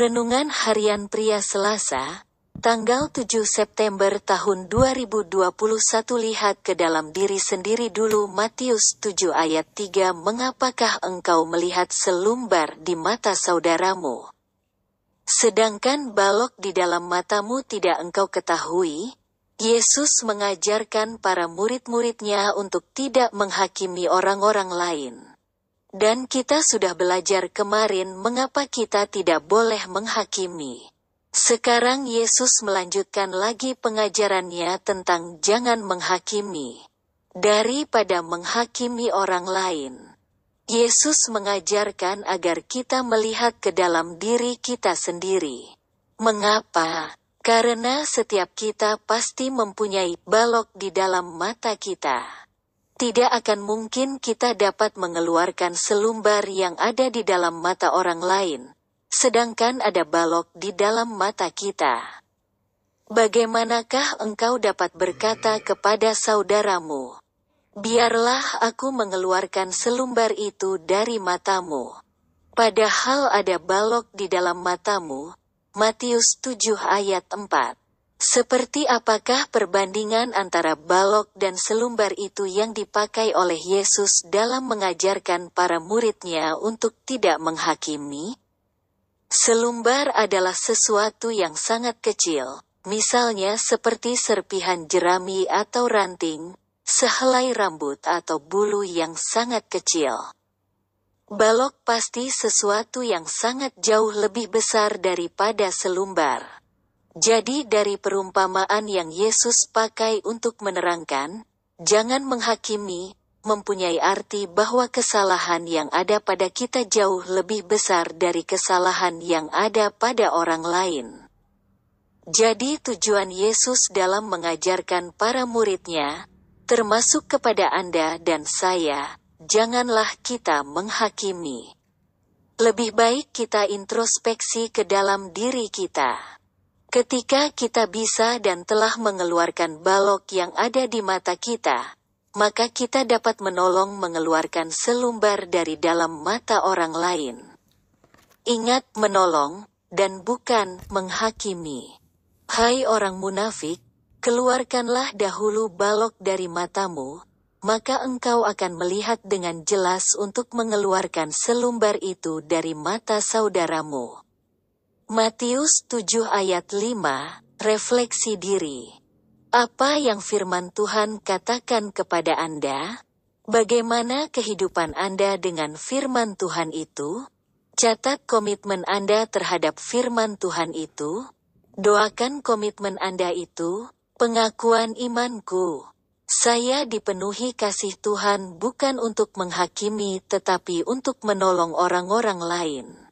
Renungan Harian Pria Selasa, tanggal 7 September tahun 2021 Lihat ke dalam diri sendiri dulu Matius 7 ayat 3 Mengapakah engkau melihat selumbar di mata saudaramu? Sedangkan balok di dalam matamu tidak engkau ketahui, Yesus mengajarkan para murid-muridnya untuk tidak menghakimi orang-orang lain. Dan kita sudah belajar kemarin mengapa kita tidak boleh menghakimi. Sekarang Yesus melanjutkan lagi pengajarannya tentang jangan menghakimi. Daripada menghakimi orang lain. Yesus mengajarkan agar kita melihat ke dalam diri kita sendiri. Mengapa? Karena setiap kita pasti mempunyai balok di dalam mata kita. Tidak akan mungkin kita dapat mengeluarkan selumbar yang ada di dalam mata orang lain, sedangkan ada balok di dalam mata kita. Bagaimanakah engkau dapat berkata kepada saudaramu, "Biarlah aku mengeluarkan selumbar itu dari matamu"? Padahal ada balok di dalam matamu, Matius 7 ayat 4. Seperti apakah perbandingan antara balok dan selumbar itu yang dipakai oleh Yesus dalam mengajarkan para muridnya untuk tidak menghakimi? Selumbar adalah sesuatu yang sangat kecil, misalnya seperti serpihan jerami atau ranting, sehelai rambut atau bulu yang sangat kecil. Balok pasti sesuatu yang sangat jauh lebih besar daripada selumbar. Jadi dari perumpamaan yang Yesus pakai untuk menerangkan, jangan menghakimi, mempunyai arti bahwa kesalahan yang ada pada kita jauh lebih besar dari kesalahan yang ada pada orang lain. Jadi tujuan Yesus dalam mengajarkan para muridnya, termasuk kepada Anda dan saya, janganlah kita menghakimi. Lebih baik kita introspeksi ke dalam diri kita. Ketika kita bisa dan telah mengeluarkan balok yang ada di mata kita, maka kita dapat menolong mengeluarkan selumbar dari dalam mata orang lain. Ingat menolong, dan bukan menghakimi. Hai orang munafik, keluarkanlah dahulu balok dari matamu, maka engkau akan melihat dengan jelas untuk mengeluarkan selumbar itu dari mata saudaramu. Matius 7 ayat 5, Refleksi diri. Apa yang firman Tuhan katakan kepada Anda? Bagaimana kehidupan Anda dengan firman Tuhan itu? Catat komitmen Anda terhadap firman Tuhan itu. Doakan komitmen Anda itu, pengakuan imanku. Saya dipenuhi kasih Tuhan bukan untuk menghakimi tetapi untuk menolong orang-orang lain.